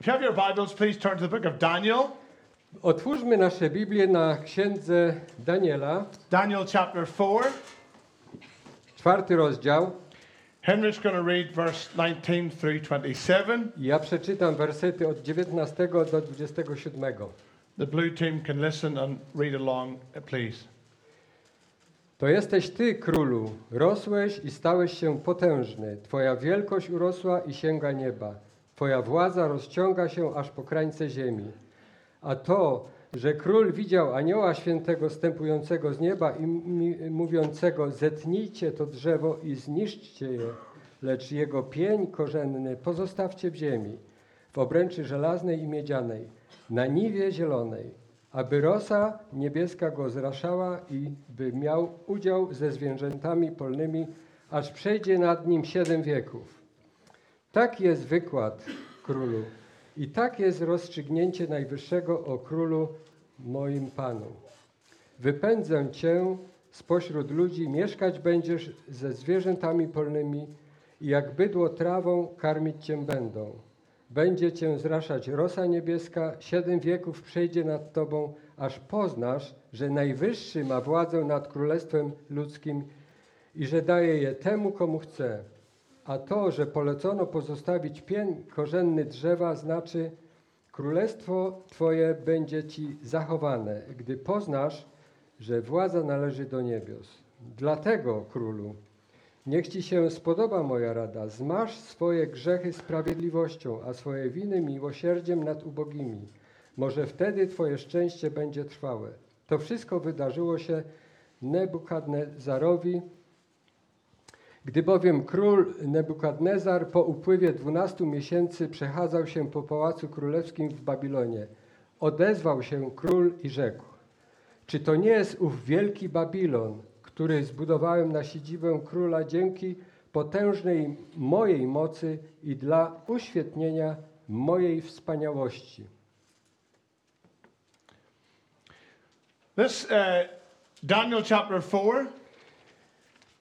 If you have your Bibles, please turn to the book of Daniel. Otwórzmy nasze Biblię na księdze Daniela, Daniel chapter 4. czwarty rozdział. Henry's going to read verse 19 through 27. Ja przeczytam wersety od 19 do 27. The blue team can listen and read along, please. To jesteś Ty, królu, rosłeś i stałeś się potężny. Twoja wielkość urosła i sięga nieba. Twoja władza rozciąga się aż po krańce ziemi. A to, że król widział anioła świętego stępującego z nieba i mówiącego zetnijcie to drzewo i zniszczcie je, lecz jego pień korzenny pozostawcie w ziemi, w obręczy żelaznej i miedzianej, na niwie zielonej, aby rosa niebieska go zraszała i by miał udział ze zwierzętami polnymi, aż przejdzie nad nim siedem wieków. Tak jest wykład królu i tak jest rozstrzygnięcie Najwyższego o królu moim Panu. Wypędzę cię spośród ludzi, mieszkać będziesz ze zwierzętami polnymi i jak bydło trawą karmić cię będą. Będzie cię zraszać rosa niebieska, siedem wieków przejdzie nad tobą, aż poznasz, że Najwyższy ma władzę nad królestwem ludzkim i że daje je temu, komu chce. A to, że polecono pozostawić pień korzenny drzewa, znaczy królestwo Twoje będzie Ci zachowane, gdy poznasz, że władza należy do niebios. Dlatego, królu, niech Ci się spodoba moja rada. Zmasz swoje grzechy sprawiedliwością, a swoje winy miłosierdziem nad ubogimi. Może wtedy Twoje szczęście będzie trwałe. To wszystko wydarzyło się Nebukadnezarowi, gdy bowiem król Nebukadnezar po upływie dwunastu miesięcy przechadzał się po pałacu królewskim w Babilonie, odezwał się król i rzekł: Czy to nie jest ów wielki Babilon, który zbudowałem na siedzibę króla dzięki potężnej mojej mocy i dla uświetnienia mojej wspaniałości? This uh, Daniel chapter 4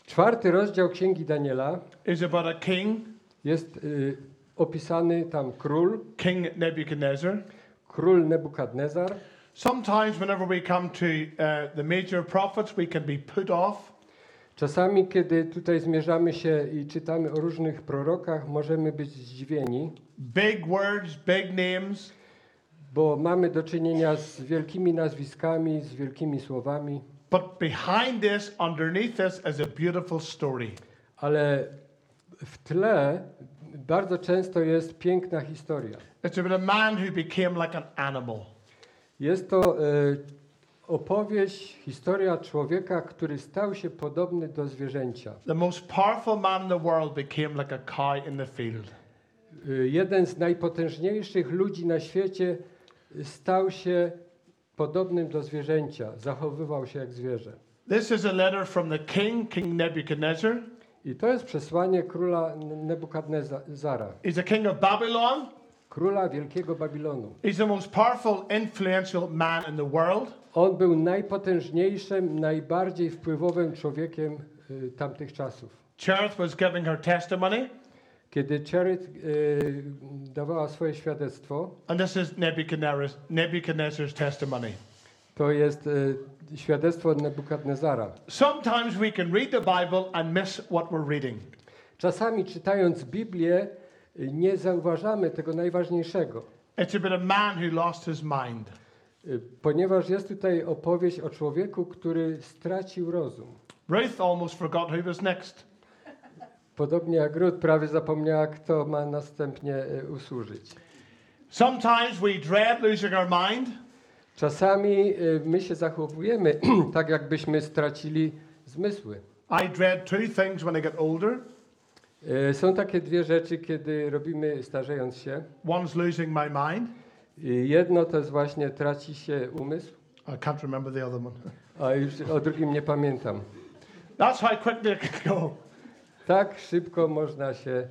Czwarty rozdział Księgi Daniela is about a king, jest y, opisany tam król, King Nebuchadnezzar. król Nebukadnezar. Sometimes, whenever we come to uh, the major prophets, we can be put off. Czasami, kiedy tutaj zmierzamy się i czytamy o różnych prorokach, możemy być zdziwieni, Big words, big names. bo mamy do czynienia z wielkimi nazwiskami, z wielkimi słowami, But behind this, underneath this, is a beautiful story. ale w tle bardzo często jest piękna historia. It's about a man who became like an animal. Jest to e, opowieść, historia człowieka, który stał się podobny do zwierzęcia. The most powerful man in the world became like a cow in the field. Y, Jeden z najpotężniejszych ludzi na świecie stał się podobnym do zwierzęcia, zachowywał się jak zwierzę. This is a letter from the king, King Nebuchadnezzar. I to jest przesłanie króla Nebukadnezara, He's a king of Babylon. króla wielkiego Babilonu. He's the most powerful, influential man in the world. On był najpotężniejszym, najbardziej wpływowym człowiekiem y, tamtych czasów. Cherith was giving her testimony, Kiedy Cheryt y, dawała swoje świadectwo, and this is Nebuchadnezzar's, Nebuchadnezzar's testimony. to jest y, świadectwo Nebukadnezara. Sometimes we can read the Bible and miss what we're reading. Czasami czytając Biblię y, nie zauważamy tego najważniejszego, It's about a man who lost his mind. y, ponieważ jest tutaj opowieść o człowieku, który stracił rozum. Ruth almost forgot who was next. Podobnie jak Rut prawie zapomniała, kto ma następnie y, usłużyć. Sometimes we dread losing our mind. Czasami y, my się zachowujemy tak, jakbyśmy stracili zmysły. I dread two things when I get older. Y, Są takie dwie rzeczy, kiedy robimy starzejąc się. One's losing my mind. Jedno to jest właśnie traci się umysł, I can't remember the other one. a już o drugim nie pamiętam. That's how quickly it can go. Tak szybko można się.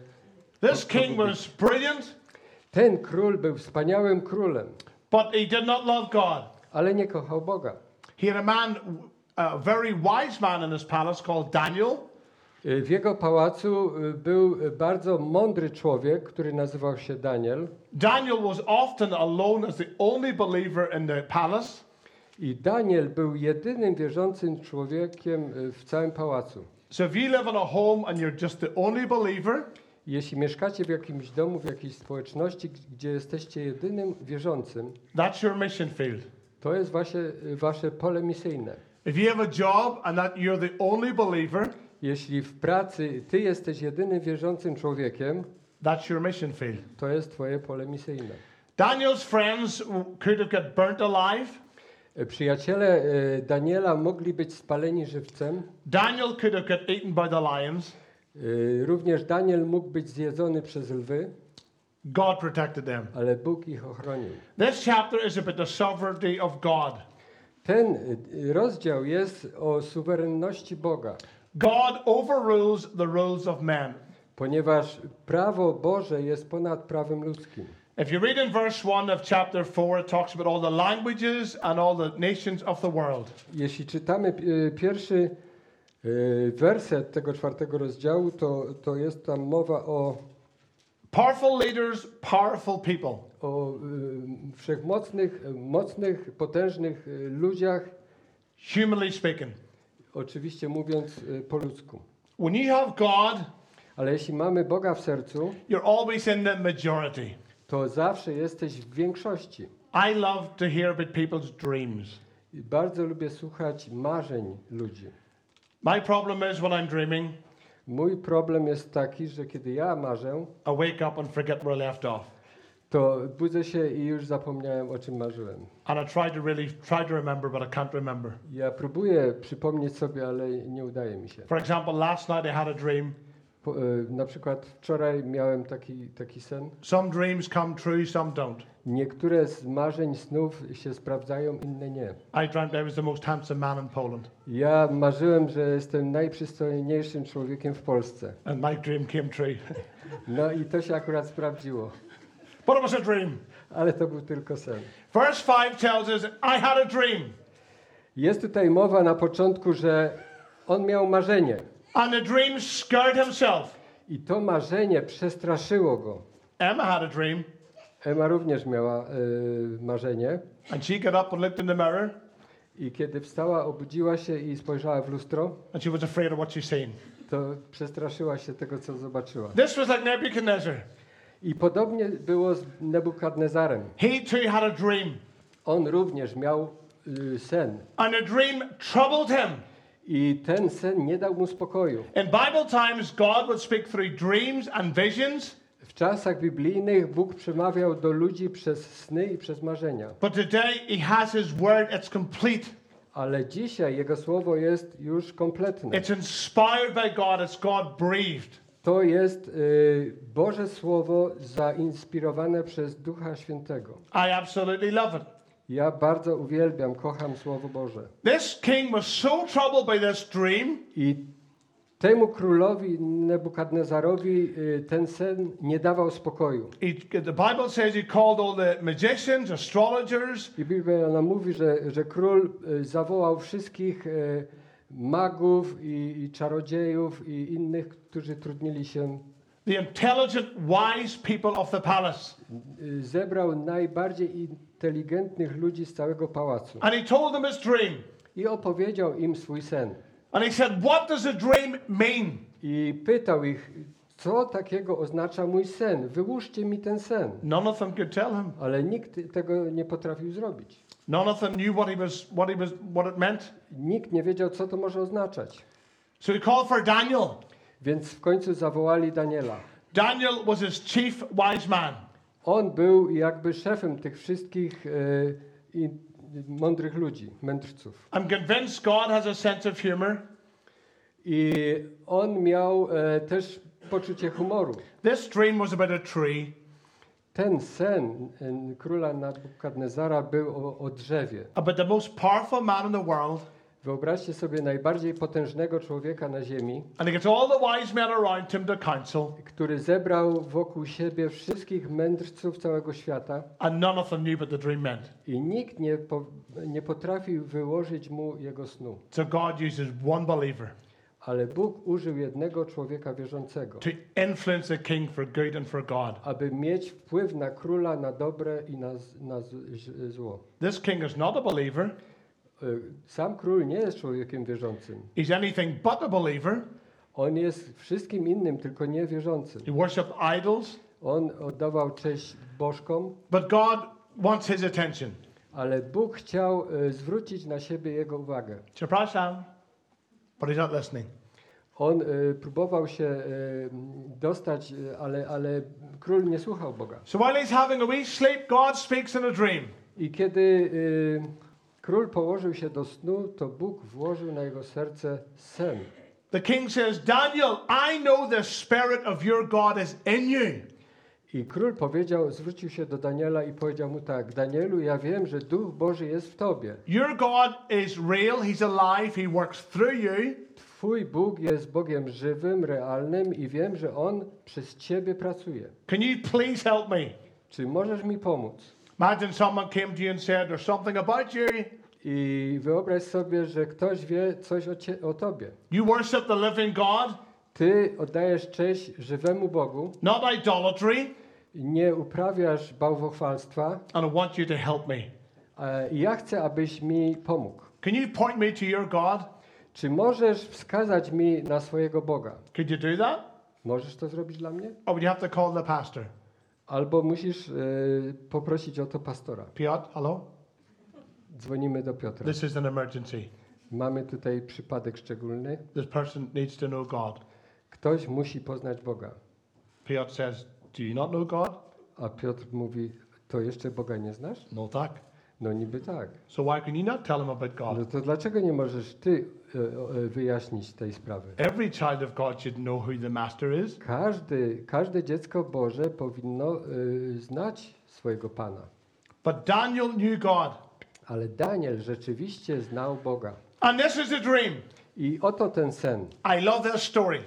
This king was brilliant, Ten król był wspaniałym królem, but he did not love God. ale nie kochał Boga. He had a man, a very wise man in his palace called Daniel. Y, W jego pałacu y, był y, bardzo mądry człowiek, który nazywał się Daniel. Daniel was often alone as the only believer in the palace. I Daniel był jedynym wierzącym człowiekiem w całym pałacu. So if you live in a home and you're just the only believer, Jeśli mieszkacie w jakimś domu, w jakiejś społeczności, gdzie jesteście jedynym wierzącym, that's your mission field. to jest wasze, wasze pole misyjne. If you have a job and that you're the only believer, Jeśli w pracy ty jesteś jedynym wierzącym człowiekiem, that's your mission field. to jest twoje pole misyjne. Daniel's friends could have got burnt alive. E, Przyjaciele e, Daniela mogli być spaleni żywcem. Daniel could have got eaten by the lions. E, Również Daniel mógł być zjedzony przez lwy, God protected them. ale Bóg ich ochronił. This chapter is about the sovereignty of God. Ten rozdział jest o suwerenności Boga, God overrules the rules of men. ponieważ prawo Boże jest ponad prawem ludzkim. If you read in verse 1 of chapter 4, it talks about all the languages and all the nations of the world. Jeśli czytamy e, pierwszy e, werset tego czwartego rozdziału, to, to jest tam mowa o, Powerful leaders, powerful people. o e, wszechmocnych, mocnych, potężnych ludziach, Humanly speaking. oczywiście mówiąc po ludzku. When you have God, Ale jeśli mamy Boga w sercu, you're always in the majority. To zawsze jesteś w większości. I love to hear about people's dreams. I bardzo lubię słuchać marzeń ludzi. My problem is when I'm dreaming, Mój problem jest taki, że kiedy ja marzę, I wake up and forget where I left off. to budzę się i już zapomniałem o czym marzyłem. And I try to really try to remember, but I can't remember. Ja próbuję przypomnieć sobie, ale nie udaje mi się. For example, last night I had a dream. Po, e, na przykład wczoraj miałem taki, taki sen. Some dreams come true, some don't. Niektóre z marzeń snów się sprawdzają, inne nie. I dreamt I was the most handsome man in Poland, Ja marzyłem, że jestem najprzystojniejszym człowiekiem w Polsce. and my dream came true. No i to się akurat sprawdziło, but it was a dream. ale to był tylko sen. Verse 5 tells us, I had a dream, Jest tutaj mowa na początku, że on miał marzenie and the dream scared himself. i to marzenie przestraszyło go. Emma had a dream, Emma również miała e, marzenie and she got up and looked in the mirror, i kiedy wstała, obudziła się i spojrzała w lustro, and she was afraid of what she seen. to przestraszyła się tego, co zobaczyła. This was like Nebuchadnezzar. I podobnie było z Nebukadnezarem. He too had a dream, On również miał y, sen and the dream troubled him. I ten sen nie dał mu spokoju. In Bible times, God would speak through dreams and visions, W czasach biblijnych Bóg przemawiał do ludzi przez sny i przez marzenia. but today He has His word, it's complete. Ale dzisiaj Jego słowo jest już kompletne. It's inspired by God, it's God breathed. To jest y, Boże Słowo zainspirowane przez Ducha Świętego. I absolutely love it. Ja bardzo uwielbiam, kocham Słowo Boże. This king was so troubled by this dream I temu królowi Nebukadnezarowi y, ten sen nie dawał spokoju. He, the Bible says he called all the magicians, astrologers, I Biblia nam mówi, że, że król y, zawołał wszystkich y, magów i, i czarodziejów i innych, którzy trudnili się, the intelligent, wise people of the palace. zebrał najbardziej inteligentnych ludzi z całego pałacu And he told them his dream. i opowiedział im swój sen. And he said, What does the dream mean? I pytał ich, co takiego oznacza mój sen? Wyłóżcie mi ten sen. None of them could tell him. Ale nikt tego nie potrafił zrobić. None of them knew what he was, what he was, what it meant. Nikt nie wiedział, co to może oznaczać. So he called for Daniel. Więc w końcu zawołali Daniela. Daniel was his chief wise man. On był jakby szefem tych wszystkich e, mądrych ludzi, mędrców. I'm convinced God has a sense of humor. I on miał e, też poczucie humoru. This dream was about a tree, Ten sen e, króla Nabukadnezara był o, o drzewie. about the most powerful man in the world. Wyobraźcie sobie najbardziej potężnego człowieka na ziemi, And he gets all the wise men around him to counsel, który zebrał wokół siebie wszystkich mędrców całego świata and none of them knew what the dream meant. i nikt nie, po, nie potrafił wyłożyć mu jego snu. So God uses one believer. Ale Bóg użył jednego człowieka wierzącego, to influence the king for good and for God. aby mieć wpływ na króla na dobre i na, na zło. This king is not a believer. Y, Sam król nie jest człowiekiem wierzącym. He's anything but a believer. On jest wszystkim innym, tylko nie wierzącym. He worshipped idols, On oddawał cześć bożkom, but God wants his attention. ale Bóg chciał y, zwrócić na siebie jego uwagę. Przepraszam, but he's not listening. On y, próbował się y, dostać, y, ale, ale król nie słuchał Boga. So while he's having a wee sleep, God speaks in a dream. I kiedy y, król położył się do snu, to Bóg włożył na jego serce sen. The king says, Daniel, I know the spirit of your God is in you. I król powiedział, zwrócił się do Daniela i powiedział mu tak: Danielu, ja wiem, że Duch Boży jest w tobie. Your God is real, he's alive, he works through you. Twój Bóg jest Bogiem żywym, realnym i wiem, że On przez ciebie pracuje. Can you please help me? Czy możesz mi pomóc? Imagine someone came to you and said, There's something about you. I wyobraź sobie, że ktoś wie coś o, cie, o tobie. You worship the living God, Ty oddajesz cześć żywemu Bogu, not idolatry, nie uprawiasz bałwochwalstwa, and I want you to help me. i ja chcę, abyś mi pomógł. Can you point me to your God? Czy możesz wskazać mi na swojego Boga? Could you do that? Możesz to zrobić dla mnie? Or would you have to call the pastor? Albo musisz e, poprosić o to pastora. Piotr, hello? Dzwonimy do Piotra. This is an emergency. Mamy tutaj przypadek szczególny. This person needs to know God. Ktoś musi poznać Boga. Piotr says, Do you not know God? A Piotr mówi, to jeszcze Boga nie znasz? No, tak. No niby tak. So why can you not tell him about No God? to dlaczego nie możesz ty wyjaśnić tej sprawy? Every child of God should know who the master is. Każdy, każde dziecko Boże powinno e, znać swojego Pana. But Daniel knew God. Ale Daniel rzeczywiście znał Boga. And this is the dream. I oto ten sen. I love this story.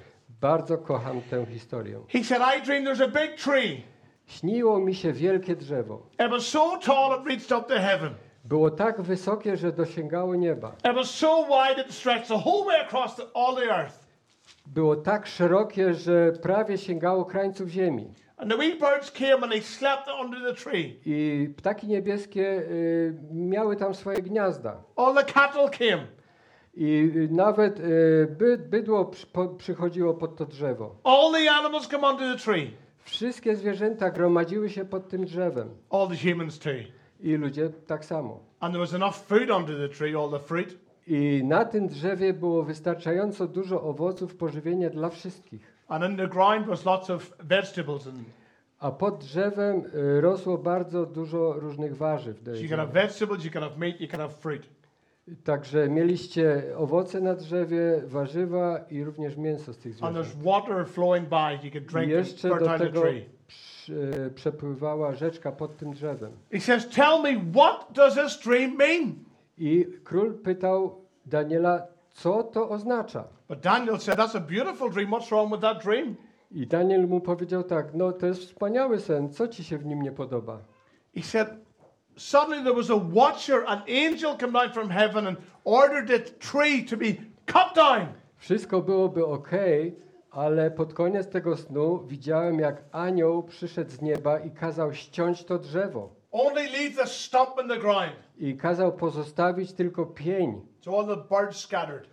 Bardzo kocham tę historię. He said, I dreamed there's a big tree. Śniło mi się wielkie drzewo. It was so tall it reached up to heaven. Było tak wysokie, że dosięgało nieba. It was so wide it stretched the whole way across the, all the earth. Było tak szerokie, że prawie sięgało krańców ziemi. And the wee birds came and they slept under the tree. I ptaki niebieskie y, miały tam swoje gniazda. All the cattle came. I nawet y, by, bydło przy, po, przychodziło pod to drzewo. All the animals come under the tree. Wszystkie zwierzęta gromadziły się pod tym drzewem. All the humans too. I ludzie tak samo. And there was enough food under the tree, all the fruit. I na tym drzewie było wystarczająco dużo owoców, pożywienia dla wszystkich. And in the ground was lots of vegetables. And A pod drzewem y, rosło bardzo dużo różnych warzyw. do so you jedzenia. can have vegetables, you can have meat, you can have fruit. Także mieliście owoce na drzewie, warzywa i również mięso z tych And zwierząt. there's water flowing by. You could I drink jeszcze do tego przepływała rzeczka pod tym drzewem. He says, Tell me, what does this dream mean? I król pytał Daniela, co to oznacza? But Daniel said, That's a beautiful dream. What's wrong with that dream? I Daniel mu powiedział tak, no to jest wspaniały sen, co ci się w nim nie podoba? He said, Suddenly there was a watcher, an angel came down from heaven and ordered the tree to be cut down. Wszystko byłoby ok, ale pod koniec tego snu widziałem, jak anioł przyszedł z nieba i kazał ściąć to drzewo. Only leave the stump in the ground. I kazał pozostawić tylko pień. So all the birds scattered.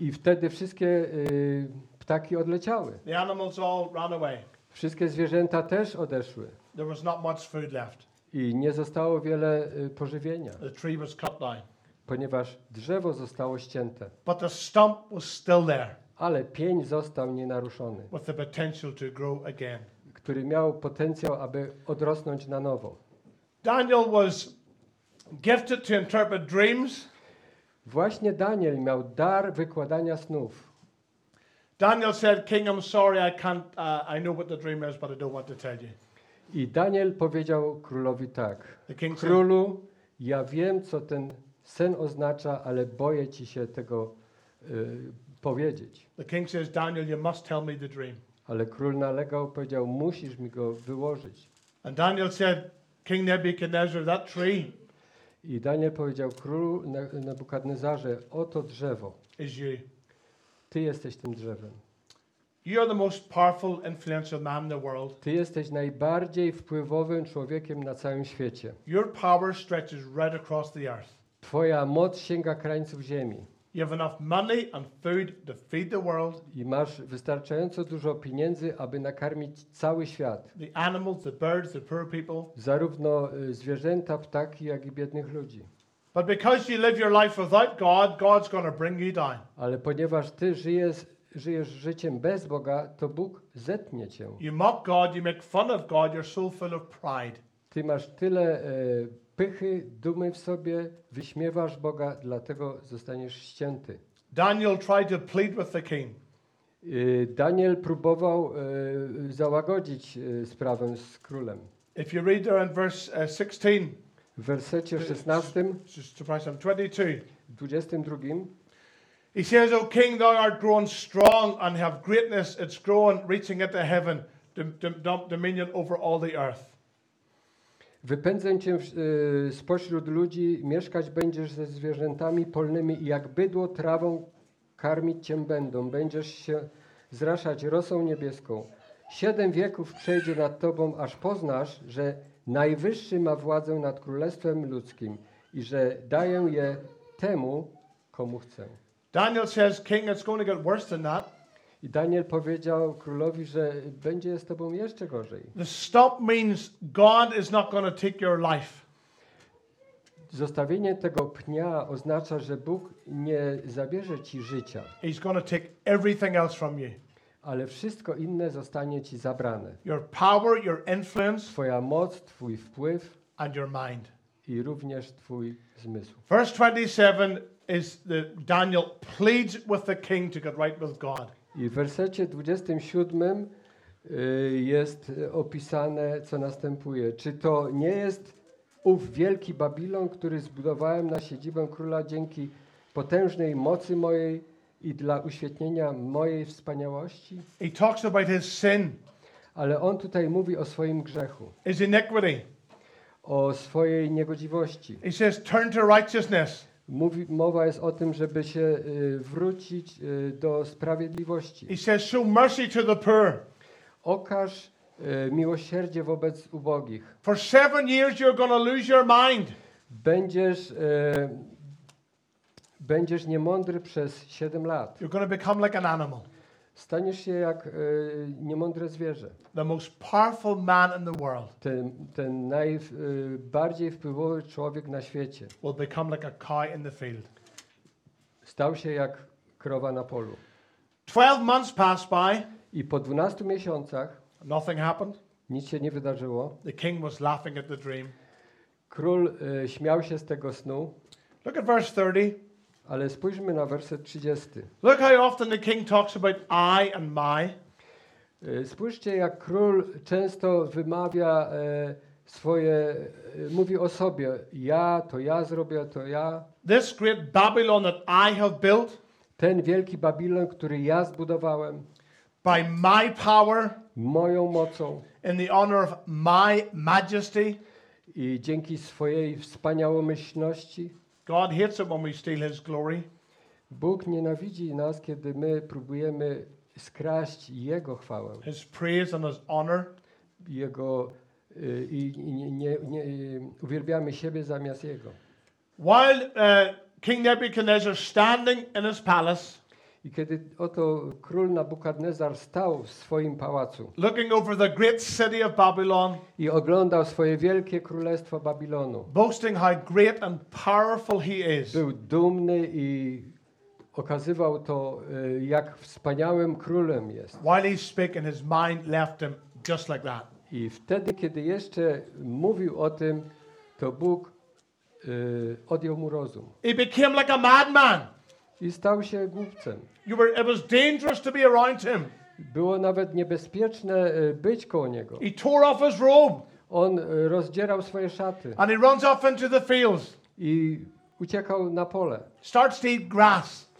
I wtedy wszystkie y, ptaki odleciały. The animals all ran away. Wszystkie zwierzęta też odeszły. There was not much food left. I nie zostało wiele y, pożywienia, The tree was cut down. ponieważ drzewo zostało ścięte. But the stump was still there Ale pień został nienaruszony, the potential to grow again. który miał potencjał, aby odrosnąć na nowo. Daniel was gifted to interpret dreams. Właśnie Daniel miał dar wykładania snów. Daniel said, King, I'm sorry, I can't, uh, I know what the dream is, but I don't want to tell you. I Daniel powiedział królowi tak: Królu, ja wiem, co ten sen oznacza, ale boję ci się tego y, powiedzieć. the king says, Daniel, you must tell me the dream. Ale król nalegał, powiedział: Musisz mi go wyłożyć. And Daniel said, King Nebuchadnezzar, that tree I Daniel powiedział królu Ne- Nebukadnezarze: Oto drzewo is you. Ty jesteś tym drzewem. You are the most powerful, influential man in the world. Ty jesteś najbardziej wpływowym człowiekiem na całym świecie. Your power stretches right across the earth. Twoja moc sięga krańców ziemi You have enough money and food to feed the world, i masz wystarczająco dużo pieniędzy, aby nakarmić cały świat. the animals, the birds, the poor people. Zarówno y, zwierzęta, ptaki, jak i biednych ludzi. But because you live your life without God, God's going to bring you down. Ale ponieważ ty żyjesz, żyjesz życiem bez Boga, to Bóg zetnie cię. You mock God, you make fun of God, you're so full of pride. Ty masz tyle e, pychy, dumy w sobie, wyśmiewasz Boga, dlatego zostaniesz ścięty. Daniel tried to plead with the king. Y, Daniel próbował e, załagodzić e, sprawę z królem. If you read there in verse uh, 16, W wersecie 16, just to press on 22, 22 he says, O king, thou art grown strong and have greatness. It's grown, reaching into heaven, dom- dom- dom- dominion over all the earth. Wypędzę cię y, spośród ludzi, mieszkać będziesz ze zwierzętami polnymi i jak bydło trawą karmić cię będą. Będziesz się zraszać rosą niebieską. Siedem wieków przejdzie nad tobą, aż poznasz, że Najwyższy ma władzę nad królestwem ludzkim i że daję je temu, komu chcę. Daniel says, King, it's going to get worse than that. I Daniel powiedział królowi, że będzie z tobą jeszcze gorzej. The stop means God is not going to take your life. Zostawienie tego pnia oznacza, że Bóg nie zabierze ci życia, He's going to take everything else from you. ale wszystko inne zostanie ci zabrane. Your power, your influence, Twoja moc, twój wpływ and your mind. i również twój zmysł. Verse 27 is the Daniel pleads with the king to get right with God. I w wersecie 27 y, jest opisane, co następuje. Czy to nie jest ów wielki Babilon, który zbudowałem na siedzibę króla dzięki potężnej mocy mojej i dla uświetnienia mojej wspaniałości? He talks about his sin, Ale on tutaj mówi o swoim grzechu, his iniquity. o swojej niegodziwości. He says, Turn to righteousness. Mówi, mowa jest o tym, żeby się y, wrócić y, do sprawiedliwości. He says, Show mercy to the poor. Okaż y, miłosierdzie wobec ubogich. For seven years, you're going to lose your mind. Będziesz, e, będziesz niemądry przez 7 lat. You're going to become like an animal. Staniesz się jak e, niemądre zwierzę. The most powerful man in the world Ten, ten najbardziej wpływowy człowiek na świecie will become like a cow in the field. stał się jak krowa na polu. Twelve months passed by, I po 12 miesiącach nothing happened. nic się nie wydarzyło. The king was laughing at the dream. Król e, śmiał się z tego snu, Look at verse 30. ale spójrzmy na werset 30. Look how often the king talks about I and my. E, Spójrzcie, jak król często wymawia e, swoje, e, mówi o sobie, ja, to ja zrobię, to ja. This great Babylon that I have built Ten wielki Babilon, który ja zbudowałem, by my power moją mocą in the honor of my majesty. i dzięki swojej wspaniałomyślności, God hates it when we steal his glory. Bóg nienawidzi nas, kiedy my próbujemy skraść Jego chwałę, his praise and his honor. Jego y, i nie, nie, nie, y, uwielbiamy siebie zamiast Jego. While uh, King Nebuchadnezzar standing in his palace, I kiedy oto król Nabukadnezar stał w swoim pałacu looking over the great city of Babylon, i oglądał swoje wielkie królestwo Babilonu, boasting how great and powerful he is, był dumny i okazywał to, y, jak wspaniałym królem jest. while he's speaking, his mind left him just like that. I wtedy, kiedy jeszcze mówił o tym, to Bóg y, odjął mu rozum He became like a madman. I stał się głupcem. You were, it was dangerous to be around him. Było nawet niebezpieczne y, być koło niego. He tore off his robe On y, rozdzierał swoje szaty and he runs off into the fields, i uciekał na pole starts to eat grass,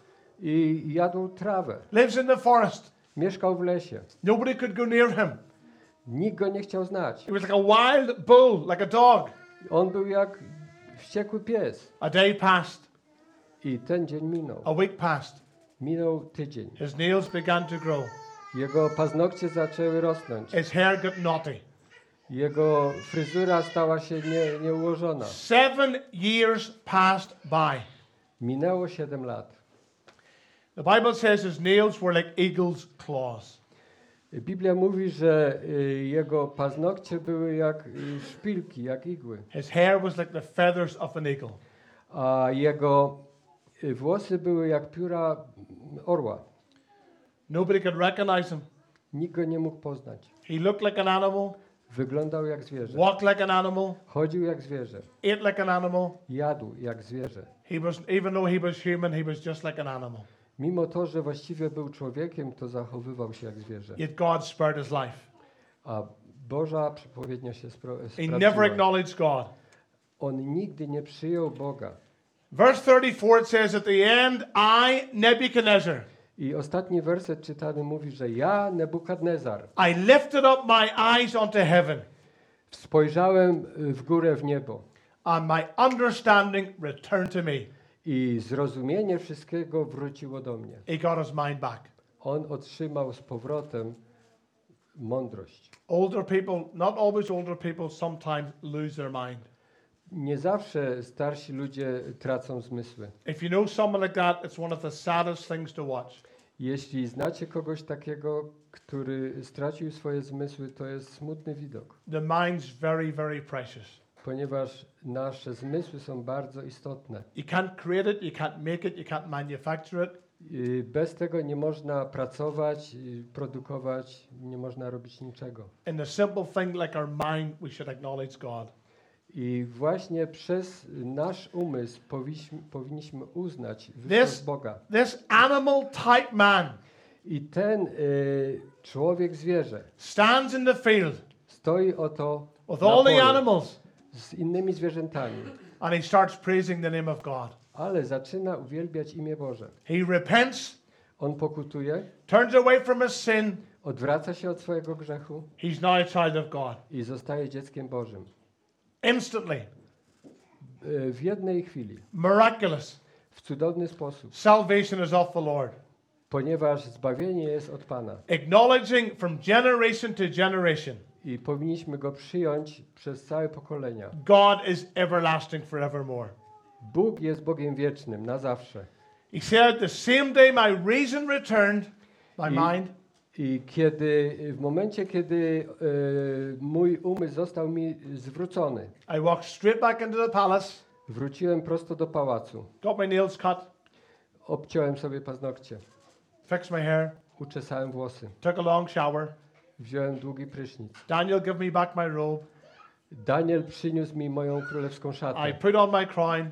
i jadł trawę. lives in the forest. Mieszkał w lesie. Nobody could go near him. Nikt go nie chciał znać. He was like a wild bull, like a dog. On był jak wściekły pies. A day passed, I ten dzień minął. a week passed, Minął tydzień. His nails began to grow. Jego paznokcie zaczęły rosnąć. His hair got knotty. Jego fryzura stała się nie, nieułożona. Seven years passed by. Minęło 7 lat. The Bible says his nails were like eagle's claws. Biblia mówi, że jego paznokcie były jak szpilki, jak igły, His hair was like the feathers of an eagle. a jego włosy były jak pióra orła. Nobody could recognize him. Nikt go nie mógł poznać. He looked like an animal, Wyglądał jak zwierzę. walked like an animal, Chodził jak zwierzę. ate like an animal. Jadł jak zwierzę. He was, even though he was human, he was just like an animal. Mimo to, że właściwie był człowiekiem, to zachowywał się jak zwierzę. Yet God spared his life. A Boża przepowiednia się spro- He never sprawdziła. acknowledged God. On nigdy nie przyjął Boga. Verse 34 it says, At the end, I, Nebuchadnezzar, I ostatni werset czytany mówi, że ja, Nebukadnezar, I lifted up my eyes unto heaven, spojrzałem y, w górę w niebo and my understanding returned to me. i zrozumienie wszystkiego wróciło do mnie. He got his mind back. On otrzymał z powrotem mądrość. Older people, not always older people, sometimes lose their mind. Nie zawsze starsi ludzie tracą zmysły. If you know someone like that, it's one of the saddest things to watch. Jeśli znacie kogoś takiego, który stracił swoje zmysły, to jest smutny widok, The mind's very, very precious. ponieważ nasze zmysły są bardzo istotne. You can't create it, you can't make it, you can't manufacture it. Y, Bez tego nie można pracować, y, produkować, nie można robić niczego. In the simple thing like our mind, we should acknowledge God. I właśnie przez nasz umysł powinniśmy, powinniśmy uznać wysokość Boga. This animal type man I ten y, człowiek zwierzę stands in the field stoi oto with all the animals z innymi zwierzętami, and he starts praising the name of God. ale zaczyna uwielbiać imię Boże. He repents, On pokutuje, turns away from his sin. odwraca się od swojego grzechu He's now a child of God. i zostaje dzieckiem Bożym. Instantly, Y, W jednej chwili, miraculous, w cudowny sposób, salvation is of the Lord. ponieważ zbawienie jest od Pana Acknowledging from generation to generation, i powinniśmy go przyjąć przez całe pokolenia. God is everlasting forevermore. Bóg jest Bogiem wiecznym na zawsze. He said, The same day my reason returned, my I- mind, I kiedy, w momencie, kiedy e, mój umysł został mi zwrócony, I walked straight back into the palace, wróciłem prosto do pałacu. got my nails cut, Obciąłem sobie paznokcie, fixed my hair, uczesałem włosy, took a long shower. wziąłem długi prysznic. Daniel gave me back my robe. Daniel przyniósł mi moją królewską I szatę. put on my crown.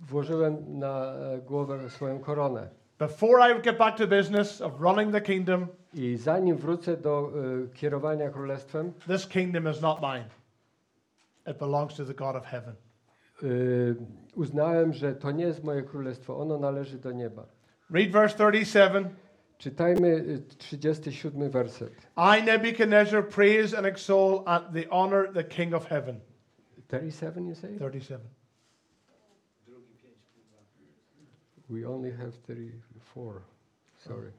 Włożyłem na e, głowę swoją koronę. Before I would get back to business of running the kingdom, I zanim wrócę do e, kierowania królestwem, this kingdom is not mine. It belongs to the God of heaven. e, uznałem, że to nie jest moje królestwo, ono należy do nieba. Read verse 37. Czytajmy e, 37 werset. I, Nebuchadnezzar, praise and extol and the honor the King of heaven. 37 you say? 37. We only have 34. Sorry.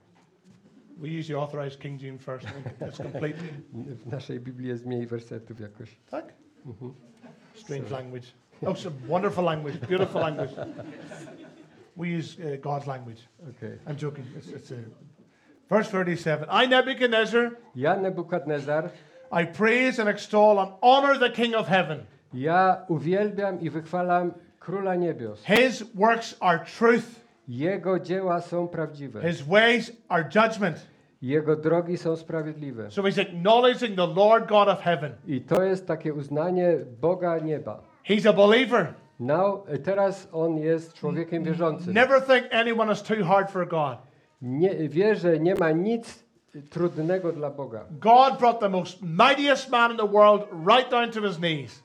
We usually authorize King James first. It's complete. W naszej Biblii jest mniej wersetów jakoś. Tak? Mhm. Strange language. Oh, some wonderful language, beautiful language. We use uh, God's language. Okay. I'm joking. It's, it's a, verse 37. I, Nebuchadnezzar, Ja, Nebukadnezar, I praise and extol and honor the King of heaven. ja uwielbiam i wychwalam Króla Niebios. His works are truth, Jego dzieła są prawdziwe. his ways are judgment. Jego drogi są sprawiedliwe. So he's acknowledging the Lord God of heaven. I to jest takie uznanie Boga nieba. He's a believer. Now, teraz on jest człowiekiem wierzącym. Never think anyone is too hard for God. Nie, wie, że nie ma nic trudnego dla Boga. God brought the most mightiest man in the world right down to his knees.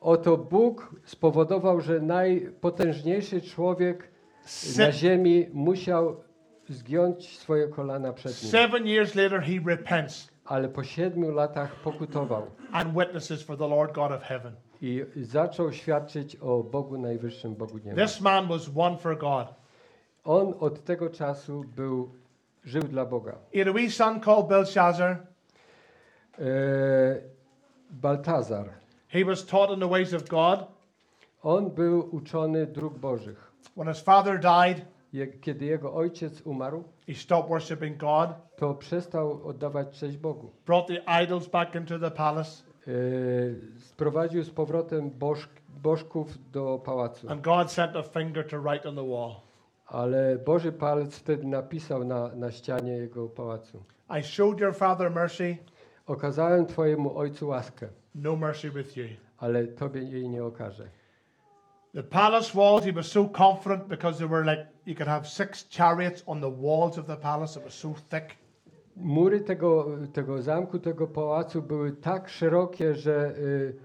Oto Bóg spowodował, że najpotężniejszy człowiek na ziemi musiał zgiąć swoje kolana przed nim. seven years later, he repents Ale po siedmiu latach pokutował and witnesses for the Lord God of heaven. i zaczął świadczyć o Bogu Najwyższym, Bogu nieba. This man was one for God. On od tego czasu był, żył dla Boga. He had a wee son called Belshazzar. E, Baltazar. He was taught in the ways of God. On był uczony dróg Bożych. When his father died, kiedy jego ojciec umarł, he stopped worshiping God, to przestał oddawać cześć Bogu. brought the idols back into the palace, E, sprowadził z powrotem boż, bożków do pałacu. and God sent a finger to write on the wall. Ale Boży palec wtedy napisał na, na ścianie jego pałacu. I showed your father mercy, Okazałem twojemu ojcu łaskę, no mercy with you. ale tobie jej nie okażę. The palace walls, he was so confident because they were like, you could have six chariots on the walls of the palace. It was so thick. Mury tego, tego zamku, tego pałacu były tak szerokie, że y,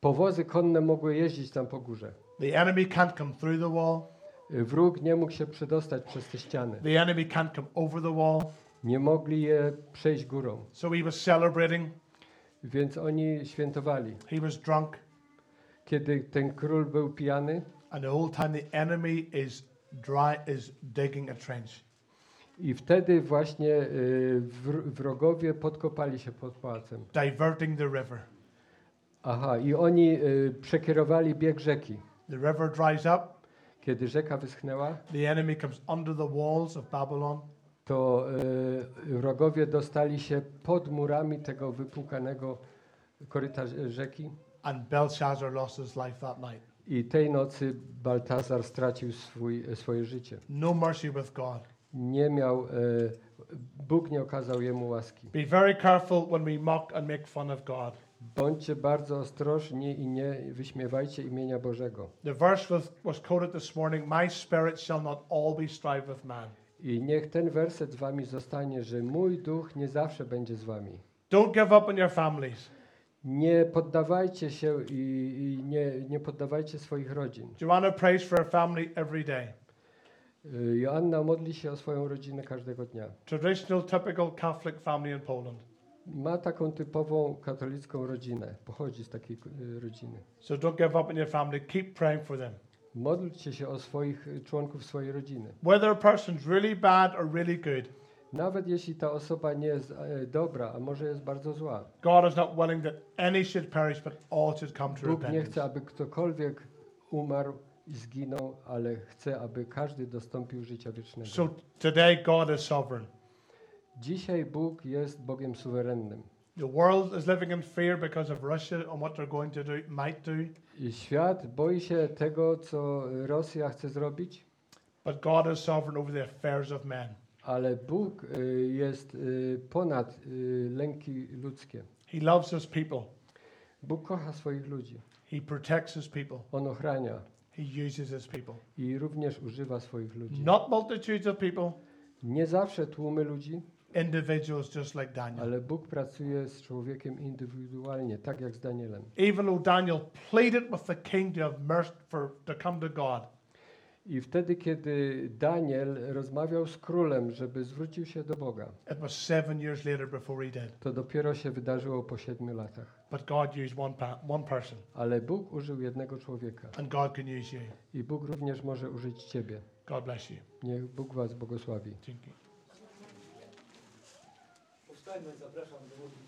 powozy konne mogły jeździć tam po górze. The enemy can't come through the wall. Y, Wróg nie mógł się przedostać przez te ściany. The enemy can't come over the wall. Nie mogli je przejść górą, So he was celebrating. więc oni świętowali. He was drunk. Kiedy ten król był pijany And the whole time the enemy is dry, is digging a trench. i wtedy właśnie y, wr- wrogowie podkopali się pod pałacem. diverting the river. Aha, i oni y, przekierowali bieg rzeki. The river dries up. Kiedy rzeka wyschnęła, The enemy comes under the walls of Babylon. to y, wrogowie dostali się pod murami tego wypłukanego koryta rze- rzeki And Belshazzar lost his life that night. i tej nocy Baltazar stracił swój, swoje życie. No mercy with God. Nie miał, y, Bóg nie okazał jemu łaski. Be very careful when we mock and make fun of God. Bądźcie bardzo ostrożni i nie wyśmiewajcie imienia Bożego. The verse was, was quoted this morning My spirit shall not always strive with man. I niech ten werset z wami zostanie, że mój duch nie zawsze będzie z wami. Don't give up on your families. Nie poddawajcie się i, i nie, nie poddawajcie swoich rodzin. Joanna prays for her family every day. Y, Joanna modli się o swoją rodzinę każdego dnia. Traditional, typical Catholic family in Poland. Ma taką typową katolicką rodzinę, pochodzi z takiej y, rodziny. So don't give up on your family. Keep praying for them. Módlcie się o swoich y, członków swojej rodziny. Whether a person's really bad or really good, Nawet jeśli ta osoba nie jest e, dobra, a może jest bardzo zła. God is not willing that any should perish, but all should come to Bóg nie repentance. chce, aby ktokolwiek umarł i zginął, ale chce, aby każdy dostąpił życia wiecznego. So today, God is sovereign. Dzisiaj Bóg jest Bogiem suwerennym. The world is living in fear because of Russia and what they're going to do, might do. I świat boi się tego, co Rosja chce zrobić, But God is sovereign over the affairs of men. Ale Bóg y, jest y, ponad y, lęki ludzkie. He loves his people. Bóg kocha swoich ludzi. He protects his people. On ochrania He uses his people. i również używa swoich ludzi. Not multitudes of people, Nie zawsze tłumy ludzi, individuals just like Daniel. ale Bóg pracuje z człowiekiem indywidualnie, tak jak z Danielem. Even though Daniel pleaded with the king to have mercy for to come to God, I wtedy, kiedy Daniel rozmawiał z królem, żeby zwrócił się do Boga, it was seven years later before he did. to dopiero się wydarzyło po siedmiu latach. But God used one, pa- one person, Ale Bóg użył jednego człowieka and God can use you. i Bóg również może użyć ciebie. God bless you. Niech Bóg was błogosławi. You. Powstańmy, zapraszam do.